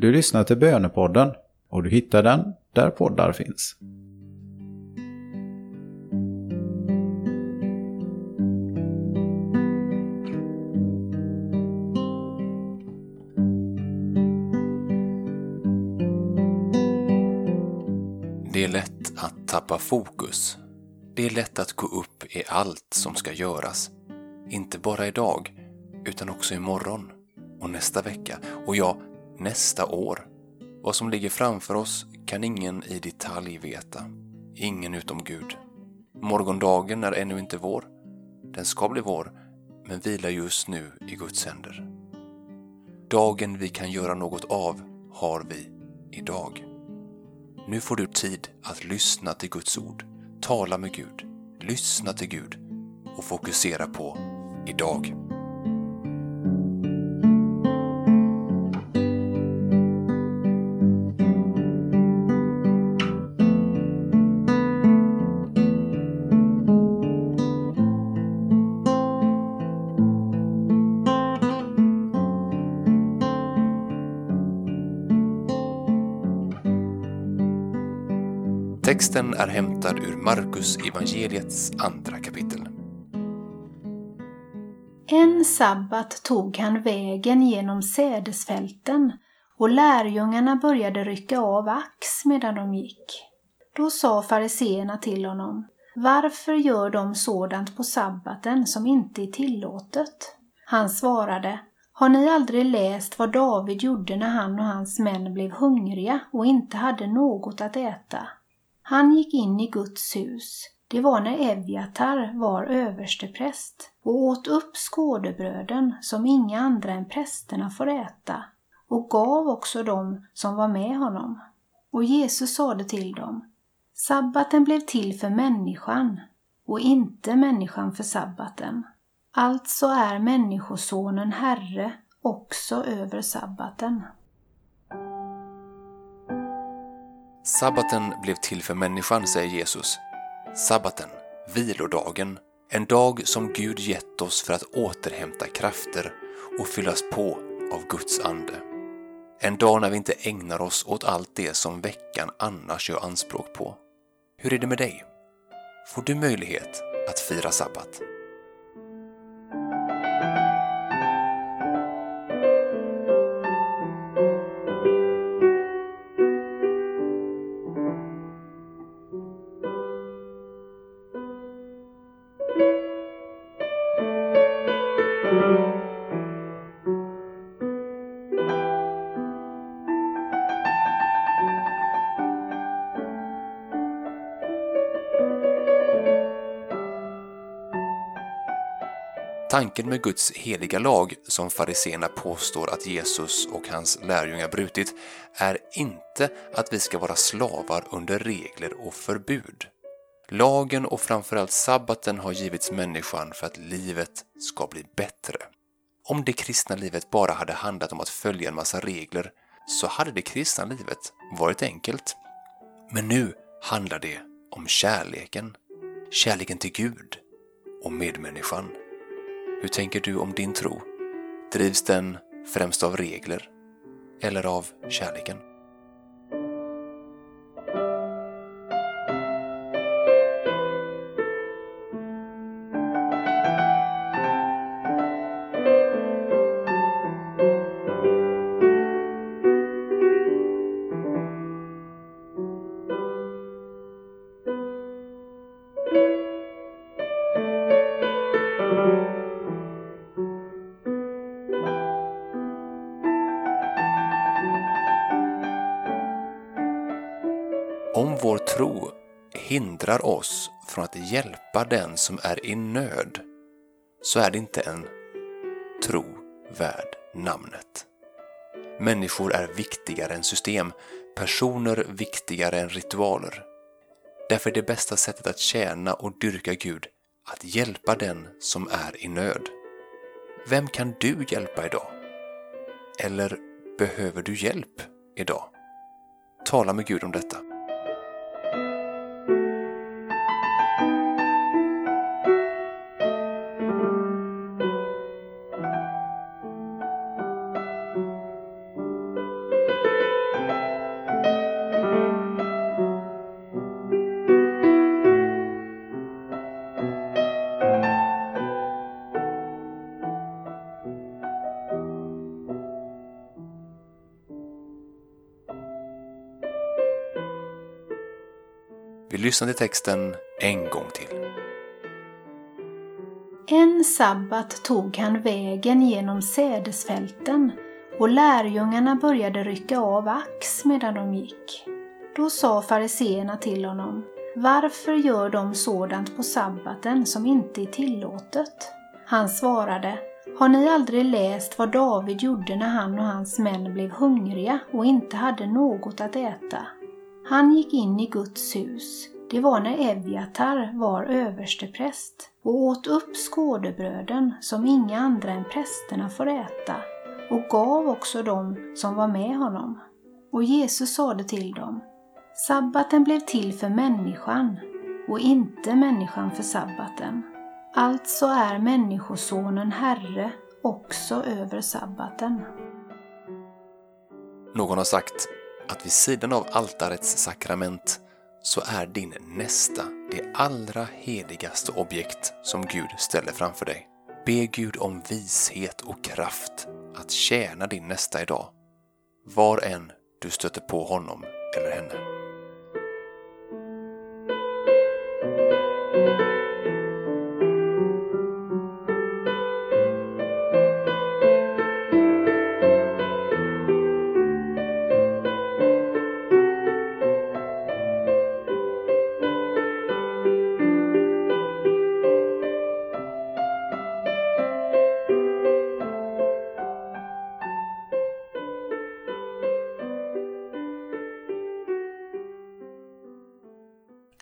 Du lyssnar till Bönepodden och du hittar den där poddar finns. Det är lätt att tappa fokus. Det är lätt att gå upp i allt som ska göras. Inte bara idag, utan också imorgon och nästa vecka och ja, nästa år. Vad som ligger framför oss kan ingen i detalj veta. Ingen utom Gud. Morgondagen är ännu inte vår. Den ska bli vår, men vilar just nu i Guds händer. Dagen vi kan göra något av har vi idag. Nu får du tid att lyssna till Guds ord, tala med Gud, lyssna till Gud och fokusera på idag. Texten är hämtad ur Markus evangeliets andra kapitel. En sabbat tog han vägen genom sädesfälten och lärjungarna började rycka av ax medan de gick. Då sa fariseerna till honom, varför gör de sådant på sabbaten som inte är tillåtet? Han svarade, har ni aldrig läst vad David gjorde när han och hans män blev hungriga och inte hade något att äta? Han gick in i Guds hus. Det var när Evjatar var överstepräst och åt upp skådebröden som inga andra än prästerna får äta och gav också dem som var med honom. Och Jesus sade till dem, sabbaten blev till för människan och inte människan för sabbaten. Alltså är Människosonen Herre också över sabbaten. Sabbaten blev till för människan, säger Jesus. Sabbaten, vilodagen, en dag som Gud gett oss för att återhämta krafter och fyllas på av Guds ande. En dag när vi inte ägnar oss åt allt det som veckan annars gör anspråk på. Hur är det med dig? Får du möjlighet att fira sabbat? Tanken med Guds heliga lag, som fariseerna påstår att Jesus och hans lärjungar brutit, är inte att vi ska vara slavar under regler och förbud. Lagen och framförallt sabbaten har givits människan för att livet ska bli bättre. Om det kristna livet bara hade handlat om att följa en massa regler så hade det kristna livet varit enkelt. Men nu handlar det om kärleken. Kärleken till Gud och medmänniskan. Hur tänker du om din tro? Drivs den främst av regler eller av kärleken? Hindrar oss från att hjälpa den som är i nöd så är det inte en tro värd namnet. Människor är viktigare än system, personer viktigare än ritualer. Därför är det bästa sättet att tjäna och dyrka Gud att hjälpa den som är i nöd. Vem kan du hjälpa idag? Eller behöver du hjälp idag? Tala med Gud om detta. Vi lyssnar till texten en gång till. En sabbat tog han vägen genom sädesfälten och lärjungarna började rycka av ax medan de gick. Då sa fariseerna till honom, varför gör de sådant på sabbaten som inte är tillåtet? Han svarade, har ni aldrig läst vad David gjorde när han och hans män blev hungriga och inte hade något att äta? Han gick in i Guds hus, det var när Eviatar var överstepräst och åt upp skådebröden som inga andra än prästerna får äta och gav också dem som var med honom. Och Jesus sade till dem, Sabbaten blev till för människan och inte människan för sabbaten. Alltså är Människosonen Herre också över sabbaten. Någon har sagt att vid sidan av altarets sakrament så är din nästa det allra heligaste objekt som Gud ställer framför dig. Be Gud om vishet och kraft att tjäna din nästa idag, var än du stöter på honom eller henne.